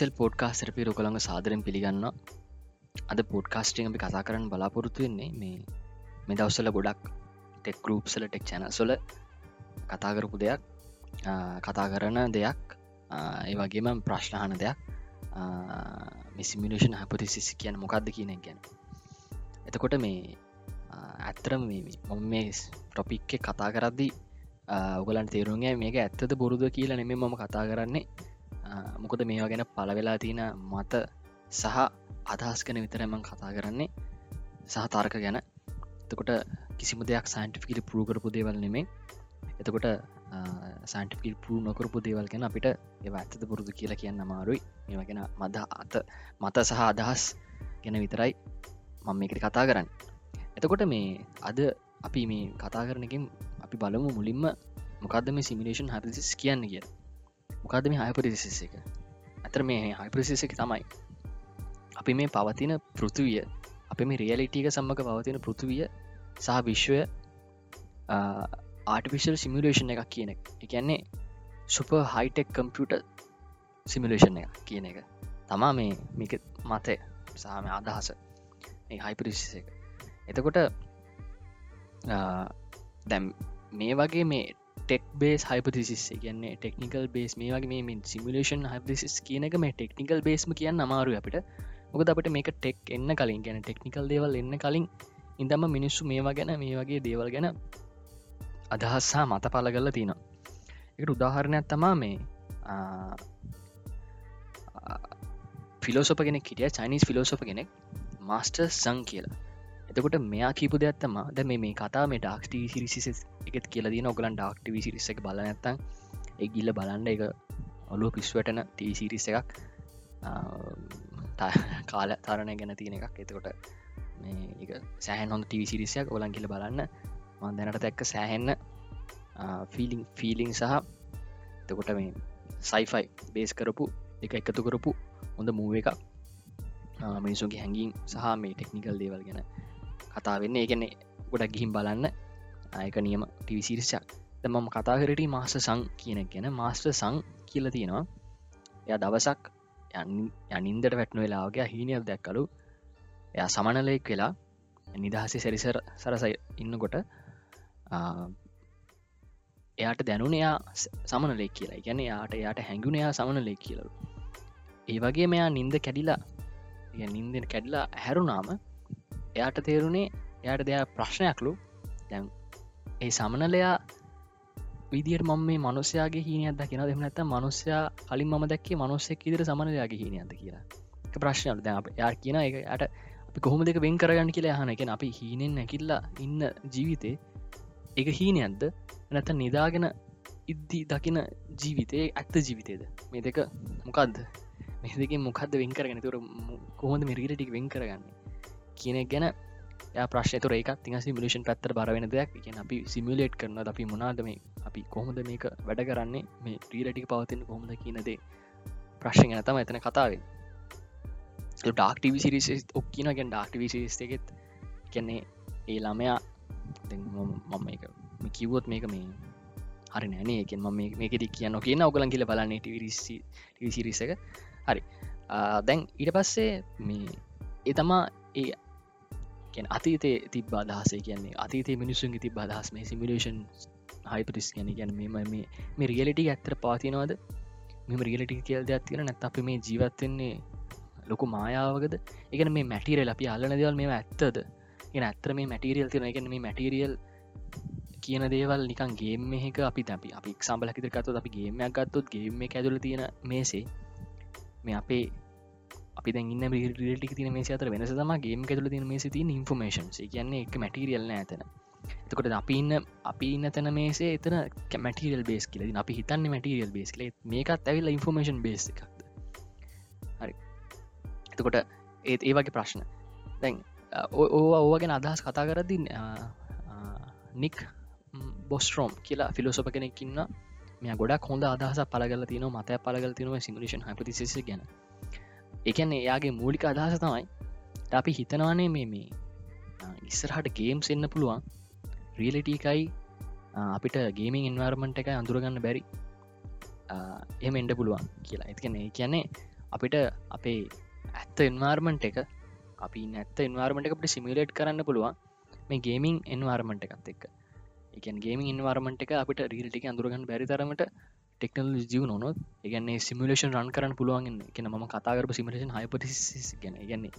Excel පෝඩ්කාස්ටරපි රොකළඟ සාදරෙන් පිළිගන්න අද පෝඩ්කාස්ටිං අපි කතා කරන්න බලාපොරොත්තු වෙන්නේ මේ මේ දවස්සල ගොඩක් ටෙක් ගරුප්සල ටෙක් චැන සොල කතා කරපු දෙයක් කතා කරන දෙයක් ඒ වගේම ප්‍රශ්නහන දෙයක් මිසිමිලේෂන් හපතිසිසි කියන මොකක්ද කියන ගැන. එතකොට මේ ඇත්තරම මොම මේ ටොපික්ක කතා කරද්දී ඔගලන් තේරුන්ගේ මේක ඇත්තද බොරුද කියලා නෙම මම කතා කරන්නේ. මොකද මේවා ගැන පලවෙලා තියෙන මත සහ අදහස් කන විතරමං කතා කරන්නේ. සහ තාර්ක ගැන. එතකොට කිසිම දෙයක් සයින්ටිෆිකිලි පරු කරපු දේවල් නෙමේ එතකොට සයින්ටිෆිල් පරු නොකරපු දේවල් ගැන අපිට ඒ ඇත්තද පුරුදු කියලා කියන්න අමාරුයි. මේගෙන මද අත මත සහ අදහස් ගැන විතරයි මම මේකට කතා කරන්න. එතකොට මේ අද අපි මේ කතා කරනකින් අපි බලමු මුලින්ම මොකක්ද මේ සිමිලේෂන් හරිසිස් කියන්න කිය මොකද මේ හයිපරිසිස එක? ඇතර මේ හයිපරිසිස එක තමයි අපි මේ පවතින පෘතුවිය අප මේ රියලිටික සම්මක පවතින පෘතුවිය සහ විශ්වය ආටිපිශල් සිමිලේෂන් එකක් කියන එක. එකන්නේ සුප හයිටෙක් කම්පියට සිමිලේෂන් එක කියන එක. තමා මේ මේක මතය සහම අදහස. හයිපරිසිස එක. එතකොට දැම් මේ වගේ මේ ටෙක් බේස් හයිපතිසිස් කියන්නේ ටෙක්නිකල් බේස් මේ වගේ මේ සිමිලේෂන් හයිපසිස් කියන එක මේ ටෙක්නිකල් බේස්ම කියන්න අමාරු අපිට. මොකද අපට මේක ටෙක් එන්න කලින් ගැන ටෙක්නිකල් දේවල් එන්න කලින් ඉඳම මිනිස්සු මේවා ගැන මේ වගේ දේවල් ගැන අදහස්සා මත පල ගල්ල තියෙනවා එකට උදාහරණයක් තමා මේ ෆිලෝසොප කෙනෙක් හිටිය චයිනිස් ෆිලෝසොප කෙනෙක් මස්ටර් සං කියලා. එතකොට මෙයා කීපු දෙයක්ත්තම ද මේ කතා මේ ඩක්ට සිරිසිස එකත් කියල දින ඔගලන් ඩක්ටව සිරිස එක බල නැත්තන් ඒ ගිල්ල බලන්ඩ එක ඔලුව පිස්වටන ටීසිරිස එකක්. කාල තරණය ගැන තියෙන එකක්. එතකොට සෑහන් හොඳ ටීසිරිසයක් ඔලන් කියල බලන්න. මන් දැනට දැක්ක සෑහෙන්න ෆිලිං ෆීලිං සහ එතකොට මේ සයිෆයි බේස් කරපු එක එකතු කරපු හොඳ මූුව එකක්. මිනිසුන්ගේ හැඟීම් සහ මේ ටෙක්නිකල් දේවල් ගැන. කතා වෙන්න. ඒගැන ගොඩක් ගිහිම් බලන්න. අයක නියම ටිවිසිරිසක් ද මම කතා කරට මාස්ට සං කියන ගැන. මාස්ට සං කියල තියෙනවා. එය දවසක් යනින්දට වැටනු වෙලාගේ හීනයක් දැක්කලු. එයා සමනලයෙක් වෙලා නිදහසේ සැරිසර සරසයි ඉන්නකොට එයාට දැනුන එයා සමනලෙක් කියලා. ගැන යාට යායට හැඟුණයා සමනලෙක් කියලු. ඒ වගේ මෙයා නින්ද කැඩිලා නින්දෙන් කැඩිලා හැරුනාම එයාට තේරුණේ එයාට දෙයා ප්‍රශ්නයක්ලු. දැම් ඒ සමනලයා විදිර ම මේ මනුස්‍යයාගේ හීනයක් දකින දෙම නැත මනුස්්‍යයා කලින් ම දැක්කේ මනුස්සෙක් ඉදිර සමනලයාගේ හීනයද කියලා. ප්‍රශ්නයක්. දැ යා කියන එක යට අපි කොහොම දෙක වෙන් කරගන්න කියලා හනකෙන අපි හීනෙන් නැකිල්ලා ඉන්න ජීවිතේ එක හීනයක්ද? නැත නිදාගෙන ඉද්දී දකින ජීවිතය ඇත්ත ජීවිතේද? මේ දෙක මොකක්ද මේ දෙක මොකක්ද වෙන් කරගෙන තුර කොහොඳ මිරිටික් වෙන් කරගන්නේ? කියන ගැන ප්‍රශ්නතුර එක තින සිමිලේෂන් පැත්තර බරවෙන දෙයක්. කිය අපි සිමිලේට් කරන අපි මොනාද මේ? අපි කොහොමද මේක වැඩ කරන්නේ? මේ ්‍රීලටික පවතින කොහොමද කියනදේ ප්‍රශ්න ගැන තම එතන කතාවෙන් ඩක්ටව සිරිස ඔක්කින ගැන් ඩක්ටව සිරිස්තගෙත් කියන්නේ ඒ ළමයා මම එක කිව්වොත් මේක මේ හරි නෑනේ එකෙන් ම මේකෙද කියන්න කියන ඔගලන් කියල බලන්නේ ටිවිසිරිස එක. හරි. දැන් ඊට පස්සේ මේ ඒ තමා ඒ අතීතේ තිබ අදහසේ කියන්නේ අතීතේ මිනිසුන්ගේ තිබ අදහස් මේ සිමිලේෂන් හයිපටිස් ගැන ගැන මෙම මේ රියලිටි ඇත්තර පාතිනවාද මෙම රියලිටි කියල් දෙයක් තියෙන නැත් අපි මේ ජීවත්වෙන්නේ ලොකු මායාවකද? එකන මේ මැටිරල් අපි අල්ලන දෙවල් මේ ඇත්තද? එන ඇත්තර මේ මැටිරියල් තියෙන එකන මේ මැටිරියල් කියන දේවල් නිකන් ගේම එක අපි අපි අපි සම්බලකිත කත්තු අපි ගේමයක් ගත්තොත් ගේම ඇතුල තියෙන මේසේ මේ අපේ අපි ඉන්න රිටික් තින මේ අතර වෙනස තම ගේම ඇතුල තින මේ ති ඉන්ෆර්මේෂන් කියන්නේ එක මැටිරියල්න ඇතන එතකොට අපි ඉන්න අපි ඉන්න තැන මේසේ එතන කැමටිරියල් බේස් කියල. අපි හිතන්න මැටිරියල් බේස් කලේ මේකත් ඇවිල්ල ඉන්ෆර්මේෂන් බේස් එකක්ද? හරි. එතකොට ඒත් ඒ වගේ ප්‍රශ්න. දැන් ඕ ඕවගෙන අදහස් කතා කරදින්න නික් බොස්ට්‍රෝම් කියලා ෆිලෝසොප කෙනෙක්කින්න මේ ගොඩක් හොඳ අදහස පලගල තින මතය පලගල තිනව සිමලේෂන් හපතිසිස ගැන. එකන එයාගේ මූලික අදහස තමයි අපි හිතනවානේ මේ මේ ඉස්සරහට ගේම්ස් එන්න පුළුවන්. රියලිටකයි අපිට ගේමින් ඉන්වර්මන්ට් එක අඳුරගන්න බැරි. එම එන්ඩ පුළුවන් කියලා. ඇතිකන කියන්නේ අපිට අපේ ඇත්ත එන්වාර්මන්ට් එක අපි නැත්ත එන්වාර්මට අපට සිමිලේට් කරන්න පුළුවන් මේ ගේමින් එන්වාර්මට එකත් එක්ක. එකන් ගේමින් ඉන්වාර්මට එක අපිට රීල්ටික අඳුරගන්න බැරි තරමට ටෙක්නල් ජීව නොත් ඒගන්නේ සිමිලේෂන් රන් කරන්න පුළුවන් එකන ම කතාකර සිමිලේෂන් හයිපටිස් ගැන. ගන්නේ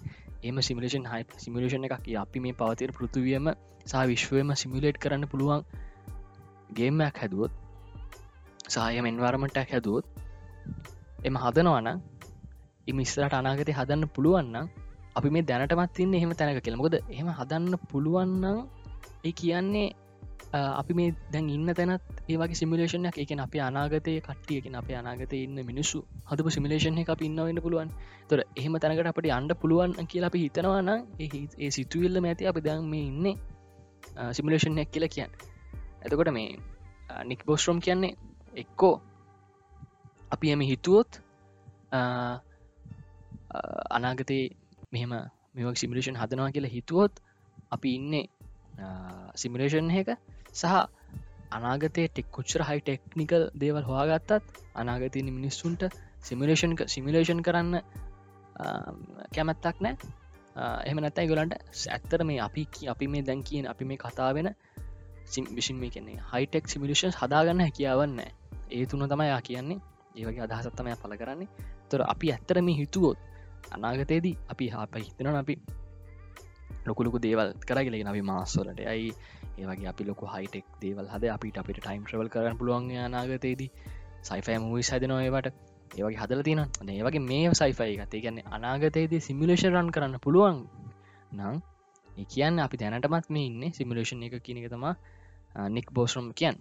ඒම සිමිලේෂන් හයි සිමිලේෂන් එකක් අපි මේ පවතර පෘතුවියම සහ විශ්වයම සිමිලේට් කරන්න පුළුවන් ගේමයක් හැදුවොත් සහයම එන්වාර්මටක් හැදුවොත් එම හදනවන ඉමිස්රට අනාගතය හදන්න පුළුවන්න අපි මේ දැනටමත් තින්න එහෙම තැනක කෙළමකොද එහෙම හදන්න පුළුවන්නම් ඒ කියන්නේ අපි මේ දැන් ඉන්න තැනත් ඒවගේ සිමිලේෂනයක් එක අපි අනාගතය කට්ටියකින් අප අනාගත ඉන්න මිනිස්සු හදපු සිමිලේෂන් එක අපි ඉන්නවෙන්න පුළුවන්. තොර එහෙම තැනකට අපට අන්ඩ පුළුවන් කියලා අපි හිතනවාන ඒ සිතුවිල්ල ඇති අපි දැන් මේ ඉන්නේ සිමිලේෂන්යක් කියලා කියන්න. ඇතකොට මේ නික් බෝස්ට්‍රෝම් කියන්නේ එක්කෝ අපි එම හිතුවොත් අනාගතයේ මෙහෙම මෙවක් සිමිලේෂන් හදනවා කියලා හිතුවොත් අපි ඉන්නේ සිමිලේෂන් එක. සහ අනාගතය ටෙක් කොච්චර හයි ටෙක්නිකල් දේවල් හවාගත්තත් අනාගතයන මිනිස්සුන්ට සිමිලේෂන් සිමිලේෂන් කරන්න කැමැත්තක් නෑ එහම නැත්තයි ගොලන්ට ඇත්තර මේ අපි අපි මේ දැන් කියන අපි මේ කතා වෙන විසින් මේ කියන්නේ හයිටෙක් සිමිලේෂන් හදාගන්න හැකියාවන්න ඒ තුන තමයියා කියන්නේ. ඒවගේ අදහසත්තමය පල කරන්නේ. තොර අපි ඇත්තර මේ හිතුවොත් අනාගතයේදී අපි හාප හිතන අපි ලොකුලොකු දේවල් කරගලගෙන අපි මාස්සොලට ඇයි ඒවගේ අපි ලොක හයිටෙක් දේවල් හද අපිට අපිට ටයිම් ්‍රවල් කරන්න පුළුවන් නාගතයේදී සයිෆෑ මූවි සදනොයවට ඒවගේ හදල තින ඒවගේ මේ සයිෆයි ගතේ ගැන්න අනාගතයේදී සිමිලේෂ රන් කරන්න පුළුවන් නං කියන්න අපි දැනටමත් මේ ඉන්න සිමිලේෂන් එක කියනක තමා නික් බෝස්රම් කියන්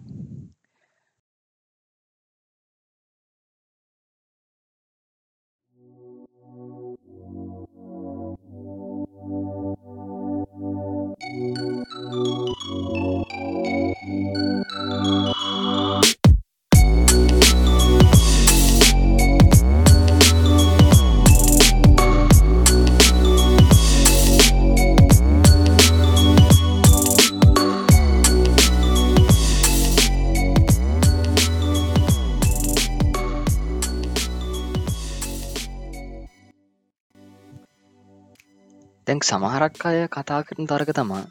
තැන් සමහරක් අය කතා කරන තරක තමා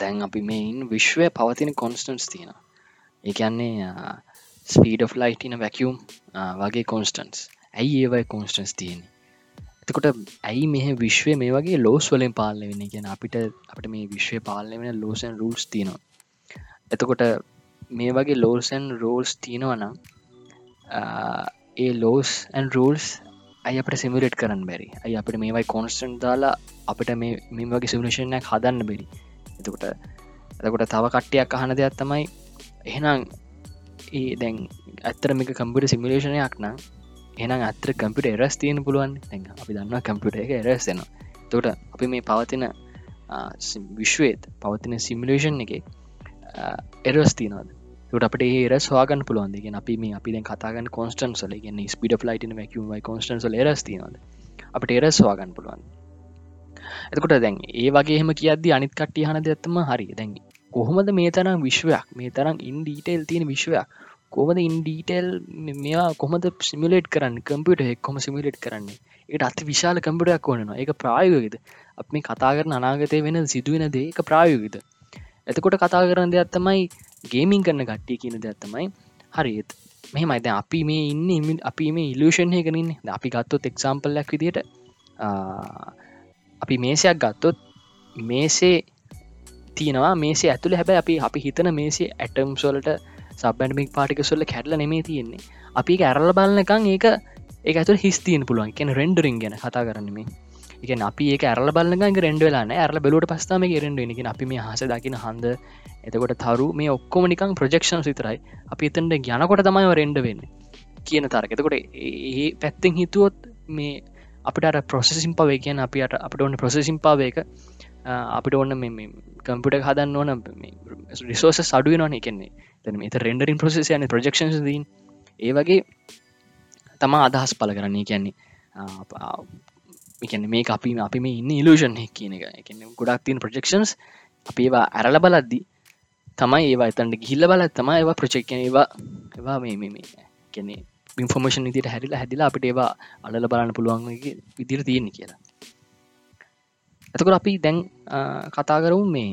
දැන් අපි මෙයින් විශ්වය පවතින කොන්ස්ටන්ස් තියෙන ඒන්නේ ස්පීඩ ලයිටන වැැකියම් වගේ කොන්ස්ටන්ස් ඇයි ඒවයි කොන්ස්ටන්ස් තියෙන එතකොට ඇයි මෙහ විශ්වය මේ වගේ ලෝස් වලින් පාලන වෙන ගැන අපිට අපට මේ විශ්වය පාලන වෙන ලෝසන් රූල්ස් තියෙනවා. එතකොට මේ වගේ ලෝසන් රෝල්ස් තියෙනවනම් ඒ ලෝස් ඇන් රූල්ස් ඇයි අපට සිමිලේට් කරන්න බැරි. ඇයි අපට මේවයි කොන්ස්ටන්් දාලා අපිට මේ මෙම වගේ සිමිලේෂනයක් හදන්න බෙරි. එතකොට එතකොට තව කට්ටියක් අහන දෙයක් තමයි එහෙනම් ඒ දැන් ඇත්තරමික කම්පිට සිමිලේෂනයක් නම් එනම් අත්‍ර කම්පිට එරස් තියන පුළුවන්. අපි දන්න කම්පිට එක එරස්සෙන තොට අපි මේ පවතින විශ්වේත් පවතින සිමිලේෂන් එක එරස් තියනද ට අපට ඒ ස්වාගන් පුළුවන්දගෙන අපි මේ අපි දැන් කතාගන්න කොන්ස්ටන්සල ගෙන ස්පිඩ ලයිටන වැකම කොන්ස්ටන්සල එරස් තියනද අපට එරස් ස්වාගන්න පුළුවන් එතකොට දැන් ඒ වගේම කියද්දි අනිත් කට්ටිය හන දෙත්තම හරි. දැන් කොහොමද මේ තරම් විශ්වයක්? මේ තරම් ඉන්ඩීටේල් තියෙන විශ්වයක්? කොමද ඉන්ඩීටෙල් මේවා කොමද සිමිලේට් කරන්න? කම්පියට එක්කොම සිමිලේට් කරන්නේ? ඒට අති විශාල කම්පිටයක් ඕනවා ඒක ප්‍රායෝගද අප මේ කතා කරන අනාගතය වෙන සිදුවෙන දේ එක ප්‍රායෝගිත එතකොට කතා කරන දෙයක් තමයි ගේමින් කරන්න ගට්ටිය කියන දෙයක් තමයි හරිත් මෙහමයිද අපි මේ ඉන්න අපි මේ ඉලෂන්ය කරන්න අපි ගත්තොත් එක්සාම්පල්ලක් විදිට අපි මේසයක් ගත්තොත් මේසේ තියෙනවා. මේසේ ඇතුළ හැබැ අපි අපි හිතන මේසේ ඇටම් සොලට සබැන්මික් පාටික සොල්ල කැටල නෙමේ තියෙන්නේ. අපි ඇරල බලන්නකං ඒක ඒ ඇතුළ හිස්තිීන් පුළුවන්. කියෙන රෙන්ඩරින් ගැන කතා කරන්නේ එක අපි ඒ ඇරල බලන්න රෙන්ඩවෙලාන ඇරල බලට පස්ථාම රෙන්ඩ එක අපි මේ හස දකින හන්ද එතකොට තරු මේ ඔක්කොම නිකං ප්‍රජෙක්ෂන් සිතරයි අපි එතන්ට ගැනකොට තමයි රෙන්ඩ වෙන්න කියන තරක. එතකොට ඒ පැත්තෙන් හිතුවොත් මේ අපිට ප්‍රොසෙසිම් පවේ කියන අපිට අපට ඔන්න ප්‍රොසෙසිම් පාවේක අපිට ඔන්න මේ කම්පිට හදන්න ඕන රිසෝස සඩුව නොන එකන්නේ තැන එත රෙන්ඩරින් ප්‍රසෙස යන ප්‍රජෙක්ෂන් දීන් ඒ වගේ තමා අදහස් පල කරන්නේ. කියන්නේ එකන මේ අපි අපි මේ ඉන්න ඉලූෂන් කියන එක. ගොඩක් තින් ප්‍රජෙක්ෂන්ස් අපි ඒවා ඇරල බලද්දි තමයි ඒවා එතන්ට ගිල්ල බල තම ඒවා ප්‍රචෙක්කන ඒවා ඒවා මේ මේ කෙනෙ ඉන්ෆර්මේෂන් ඉදිට හැරිලා හැදිලා අපිට ඒවා අලල බලන්න පුළුවන් විදිර තියෙන කියලා. එතකොට අපි දැන් කතා කරවු මේ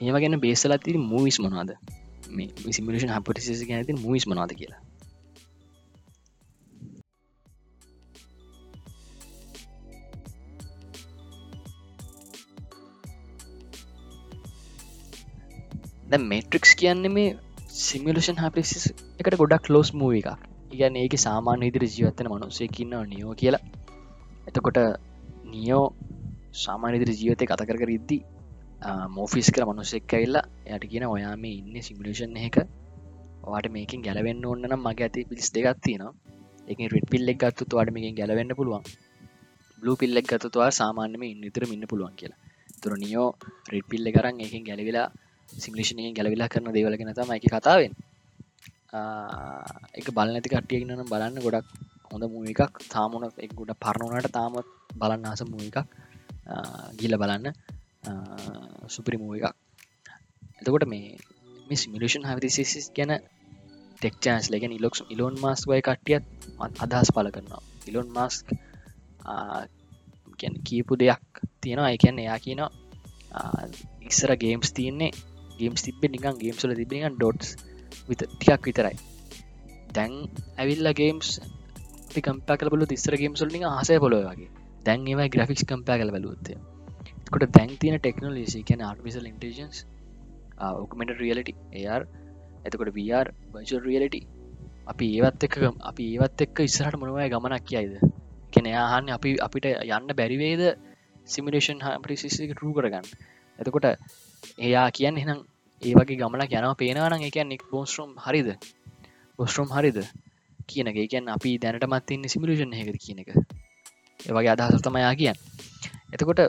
ඒව ගැන බේසලා තිරි මූවිස් මොනාද මේ සිමිලේෂන් හපටිසිස ගැනති මූවිස් මනාද කියලා. දැ මේට්‍රික්ස් කියන්නේ මේ සිමිලෂන් හපිසිස් එකට ගොඩක් ලෝස් මූව එකක්. ඉගන්න ඒක සාමාන්‍ය ඉදිරි ජීවත්තන මනුස්සයකින්න නියෝ කියලා. එතකොට නියෝ සාමාන්‍යදිරි ජීවතය කත කර ඉද්දි මෝෆිස් කර මනුස්සෙක් ඇල්ලා යට කියන ඔයා මේ ඉන්න සිමිලේෂන් එක වාට මේකින් ගැලවෙන්න ඕන්න නම් මගේ ඇති පිස් දෙගත්තින එක රිට පිල්ලෙක් ගත්තු වාට මේකින් ගැලවෙන්න පුළුවන්. බ්ලු පිල්ලෙක් ගත්තුවා සාමාන්‍යම ඉන්න ඉතර ඉන්න පුළුවන් කියලා. තුර නියෝ රිට පිල්ල කරන්න එකින් ගැලවිලා සිංලිෂණය ගැලවිලා කරන දේවලගෙන තම එක කතාවෙන් එක බල නැති කට්ටියගෙනනම් බලන්න ගොඩක් හොඳ මුව එකක්. තාමුණ එක් ගොඩ පරණුනට තාමත් බලන්න ආස මුව එකක්. ගිල බලන්න. සුපරි මුව එකක්. එතකොට මේ මේ සිමිලේෂන් හවිසිස් ගැන ටෙක්චන්ස් ලගෙන ඉලොක්ස් ඉලොන් මාස් වය කට්ටියත් අදහස් පල කරනවා. ඉලොන් මාස්ක් කියපු දෙයක් තියෙනවා. එකන්න එයා කියනවා ඉස්සර ගේම්ස් තියන්නේ ගේම්ස් තිබෙ නිකන් ගේම්සල තිබෙන ඩොට්ස් විත ටිකක් විතරයි. දැන් ඇවිල්ල ගේම්ස් කම්පා කල බලු තිස්සර ගේම්සල්ලි ආසය පොලො වගේ. දැන් ඒවයි ග්‍රෆික්ස් කම්පා කල බලුත්තය කොට දැන් තියන ටෙක්නෝලේසි කියන ආර්මිසල් ඉන්ටජන්ස් ඔකමට රියලටි ඒර් එතකොට වර් වචල් රියලටි අපි ඒවත් එක්ක අපි ඒවත් එක්ක ඉස්සරට මොනවය ගමනක් කියයිද? කෙන යාහන්න අපි අපිට යන්න බැරිවේද සිමිලේෂන් හපිසික ටරු කරගන්න. එතකොට එයා කියන්න එනම් ඒ වගේ ගමනක් යනව. පේනවන එක නික් බෝස්ට්‍රම් හරිද? බොස්ට්‍රම් හරිද? කියන එක. කියන්න අපි දැනටමත් ඉන්න සිමිලේෂන් හැකර කියන එක. ඒවගේ අදහසතමයා කියන්න. එතකොට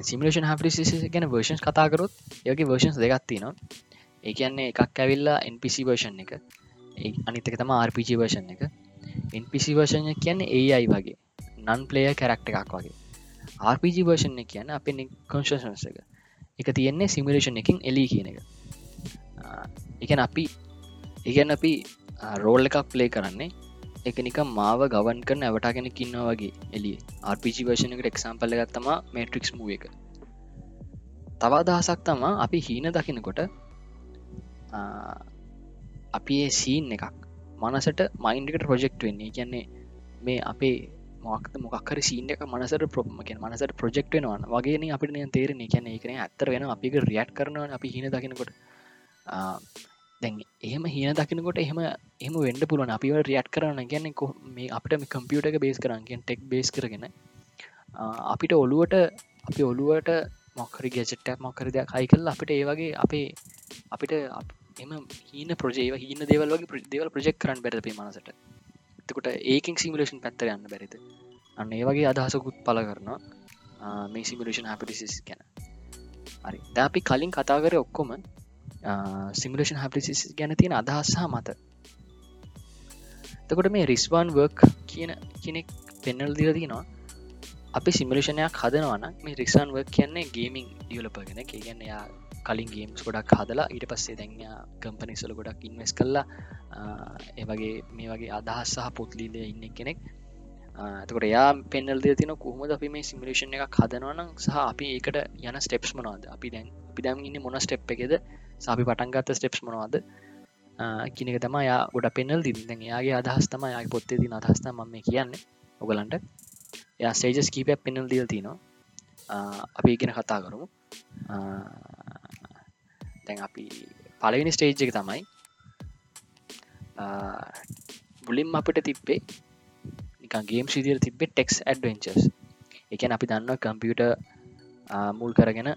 සිමිලේෂන් හපිසිස ගැන වර්ෂන්ස් කතාකරොත් යගේ වර්ෂන්ස් දෙගත්ති නවා ඒ කියන්නේ එකක් ඇවිල්ලා NPC වර්ෂන් එක. අනිතක තම RPG වර්ෂන් එක. NPC වර්ෂණ කියන්නේ ඒයි වගේ. නන් පලේය කැරක්ට එකක් වගේ. RPG වර්ෂන් එක කියන්න අප කොන්ශන්ස එක. එක තියෙන්නේ සිමිලේෂන් එකින් එලි කියන එක. එකන අපි ඉගැන් අපි රෝල් එකක් ප්ලේ කරන්නේ එක නික මාව ගවන් කරන ඇවටාගෙන කින්න වගේ එලි RPG වර්ෂණ එකට එක්සම්පල්ල ගත්තම මේට්‍රික්ස් මුව එක. තවා දහසක් තමා අපි හීන දකිනකොට අපි ඒ සීන් එකක් මනසට මයින්ඩිකට ප්‍රජෙක්් වෙන්නේ. කියන්නේ මේ අපේ මොක්ද මොක්කර සීන එක මනසට ප්‍රොම්මකෙන් මනසට ප්‍රජෙක්් වෙනවාන. වගේ අපිට තේරෙන කියන එකන ඇත්තර වෙන අපික රියට් කරනවා අපි හින දකිනකොට. දැන් එහෙම හින දකිනකොට එහෙම එම වෙන්ඩ පුළුවන්. අපිව රියට් කරන්න ගැන්න මේ අපට මේ කම්පියුට එක බේස් කරන්ගෙන් ටෙක් බේස් කරගෙන. අපිට ඔළුවට අපි ඔළුවට මොක්කරි ගැචට්ටක් මොක්කර දෙයක් හයි කල් අපිට ඒ වගේ අපේ අපිට එම හීන ප්‍රජේව හීන දේවල් වගේ දේවල් ප්‍රජෙක් කරන්න බැරපේ මනසට? එතකොට ඒකින් සිමිලේෂන් පැත්තර යන්න බැරිද? අන්න ඒ වගේ අදහසකුත් පල කරනවා. මේ සිමිලේෂන් හැපිටිසිස් ගැන. හරි. ද අපි කලින් කතා කර ඔක්කොම සිමිලේෂන් හැපිසිස් ගැන තියෙන අදහස්සා මත. තකොට මේ රිස්වාන් වර්ක් කියන කෙනෙක් පෙන්නල් දිල තිනවා අපි සිමිලේෂනයක් හදනවන මේ රිසන් වර්ක් කියන්නේ ගේමින් ඩියලපගෙන කියගන්න යා කලින් ගේම්ස් ගොඩක් හදලා ඊට පස්සේ දැන්යා කම්පනිසල ගොඩක් ඉන්වස් කල්ලා ඒවගේ මේ වගේ අදහස් සහ පොත්ලීද ඉන්න කෙනෙක්. තකට යා පෙන්නල් ද තින කොහොමද අපි මේ සිමිලේෂන් එකක් හදනවනම් සහ අපි ඒකට යන ස්ටෙප්ස් මනවාද? අපි දැන් අපි දැම් ඉන්න මොන ස්ටෙප් එකෙද? සාපි පටන්ගත්ත ස්ටෙප්ස් මනවාද? කියනක තම යා ගොඩ පෙන්නල් දී දැන් යාගේ අදහස් තම යා පොත්තේ දී අදහස්ත මම කියන්නේ ඔගලන්ට යා සේජස් කීපයක් පෙන්නල් දීල් තිනවා අපි ඉගෙන කතා කරමු. දැන් අපි පලවිනි ස්ටේජ් එක තමයි බුලිම් අපිට තිබ්බේ නිකගේම් සිදිර තිබෙ ටෙක්ස් ඇඩවෙන්චස් එකන අපි දන්න කම්පියුට මුල් කරගෙන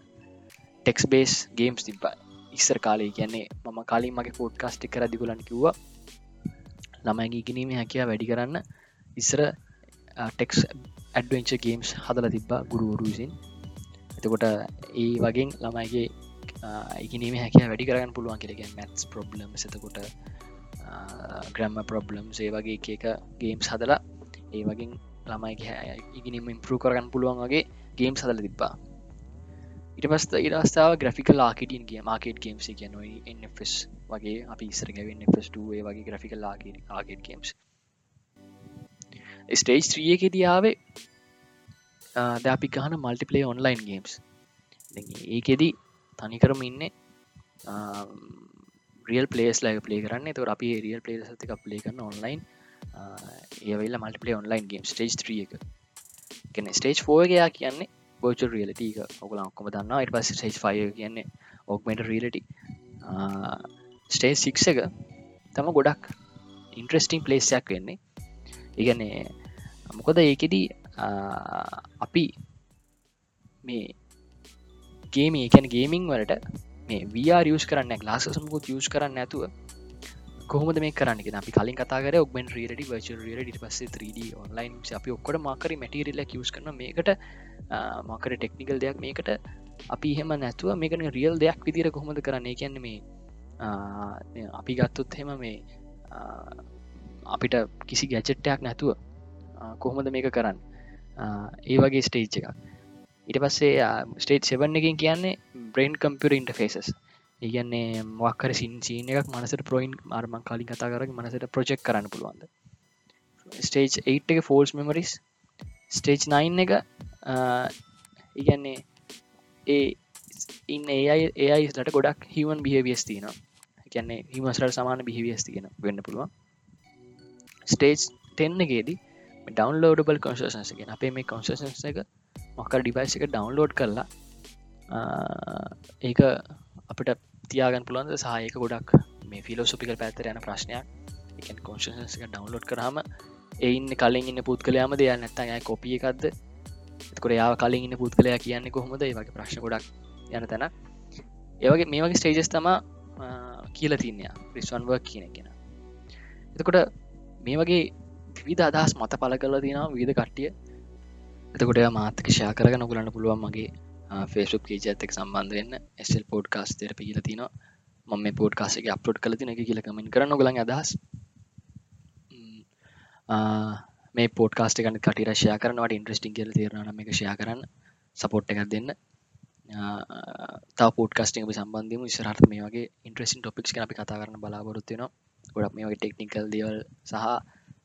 ටෙක්ස් බේස් ගේම්ස් තිබ ඉස්සර කාලේ. කියන්නේ මම කාලින් මගේ පෝට් කාස්ටි කර දිගලන් කිව්වා. ළමයිගේ ඉගෙනීම හැකියා වැඩි කරන්න ඉස්සර ටෙක්ස් ඇඩවෙන්ච ගේම්ස් හදල තිබ්බා ගුරුවරු විසින්. එතකොට ඒ වගේ ළමයිගේ ඉගනීම හැකිය වැඩි කරගන්න පුළුවන් කෙරගෙන් මැත්ස් ප්‍රබ්ලම් සතකොට ග්‍රම්ම ප්‍රබ්ලම් ඒ වගේ එක ගේම්ස් හදලා ඒ වගේ ළමයි ඉගෙනීම ඉම්පරු කරගන්න පුළුවන් වගේ ගේම් හදල තිබ්බා. ඉට පස් ඉරස්ථාව ග්‍රෆිකල් ආකිටින් කිය මාකේට ගේම්ස් කියන ස් වගේ අපි ඉස්සරගවෙන්න ෆස්ටේ වගේ ග්‍රෆිකල් ආගේට ගේම්ස් ස්ටේජ් ත්‍රිය එක දියාවේ ද අපි ගහන මල්ටිපලේ ඔන්ලයින් ගේම්ස් ඒකෙදී තනිකරම ඉන්න. රියල් පලේස් ලයි පලේ කරන්න. තුර අපි රියල් පලේ සතික ප්ලේ කරන්න ඔන්ලයින් ඒවෙල්ල මල්ටිපලේ ඔන්ලයින් ගේම් ස්ටේජ් ත්‍රිය එක. කෙන ස්ටේජ් ෆෝගයා කියන්නේ බෝච රියලටක ඔකල ඔක්කොම දන්න ඉට පස් සේ් ෆය කියන්නේ ඕක්මට රියලට ස්ටේ සික් එක තම ගොඩක් ඉන්ට්‍රස්ටිං පලේස්යක් වෙන්නේ. ඉගන්නේ මොකද ඒකෙදී අපි මේ ගේම එකැන ගේමිං වලට මේ වර් යස් කරන්න ගලාසසමුකුත් යස් කරන්න ඇතුව කොහොමද මේ කරන්න අපි කලින් කතාර ඔක්ෙන් රීට වච ට පස 3D ඔන්ලයින් අපි ඔක්කොට මාකර මැටිරල්ල කිවස් කරන මේකට මකර ටෙක්නිකල් දෙයක් මේකට. අපි එහෙම නැතුව මේකන රියල් දෙයක් විදිර කොහොමද කරන්නේ? කියන්න මේ අපි ගත්තුත් හෙම මේ අපිට කිසි ගැචෙට්ටයක් නැතුව කොහොමද මේක කරන්න? ඒ වගේ ස්ටේජ් එකක්. ඉට පස්සේ ස්ටේට් සෙවන්න එකින් කියන්නේ බ්‍රේන් කම්පියර ඉන්ටෆේසස් ඒගන්නේ මක්කර සින් සීන එකක් මනසට පොයින්් අර්ම කලින් කතා කර මනසට ප්‍රජෙක්් කරන්න පුළුවන්ද? ස්ටේජ් 8 එක ෆෝල්ස් මෙමරිස් ස්ටේජ් 9 එක ඉගන්නේ ඒ ඉන්න ඒයි ඒයිස්ලට ගොඩක් හිවන් බිහවියස් තින කියන්නේ හිමස්ලට සමාන බිහිවියස් තියෙන වෙන්න පුළුවන්. ස්ටේජ් 10 එකේදී ඩවන්ලෝඩබල් කොන්සසන්ස ගෙන අපේ මේ කොන්සසන්ස එක මොකර ඩිවයිස් එක ඩවන්ලෝඩ් කරලා ඒක අපිට තියාගන් පුළන්ද සහයක ගොඩක් මේ ෆිලෝසොපිකල් පැත්තර යන ප්‍රශ්නයක්. එක කොන්ශන්ස ඩවන්ලෝඩ් කරහම එයින්න කලින් ඉන්න පුත් කලයාම දෙයක් නැත්තයි කොපිය එකක්ද? එතකොට යාව කලින් ඉන්න පුත් කලයා කියන්නේ කොහොමද? ඒ වගේ ප්‍රශ්න ගොඩක් යන තැන ඒවගේ මේ වගේ ස්ටේජස් තම කියල තින්නය රිස්වන්ව කියන කියෙන එතකොට මේ වගේ විවිධ අදහස් මත පල කල තින විධ කට්ටිය. එතකොට මාතක ෂා කරග නොගලන්න පුළුවන් මගේ ෆේසුක් පේජ ඇතෙක් සම්බන්ධවෙන්න එසල් පෝඩ් කාස්තර පිල තින ම මේ පෝඩ් කාසක අප්ලෝඩ් කල තින කියල කමින් කරන ගලන් අදහස්. මේ පෝඩ් කාස්ට කන කට රශය කරනවට ඉන්ට්‍රස්ටිං කියල තේරන එක ෂය කරන්න සපෝට් එකක් දෙන්න. තා පෝඩ් කස්ටිං සම්බන්ධම විසරර්ථ මේ වගේ ඉන්ට්‍රසින් ටොපික්ස් අපි කතා කරන බලාපොරොත්තින ගොඩක් මේ වගේ ටෙක්නිකල් දේවල් සහ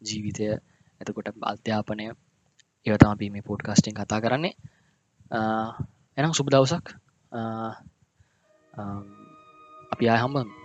ජීවිතය ඇතකොට අධ්‍යාපනය ඒවතම අපි මේ පෝඩ් කාස්ටිං කතා කරන්නේ. එනම් සුබ දවසක්. අපි ආය හම්බන්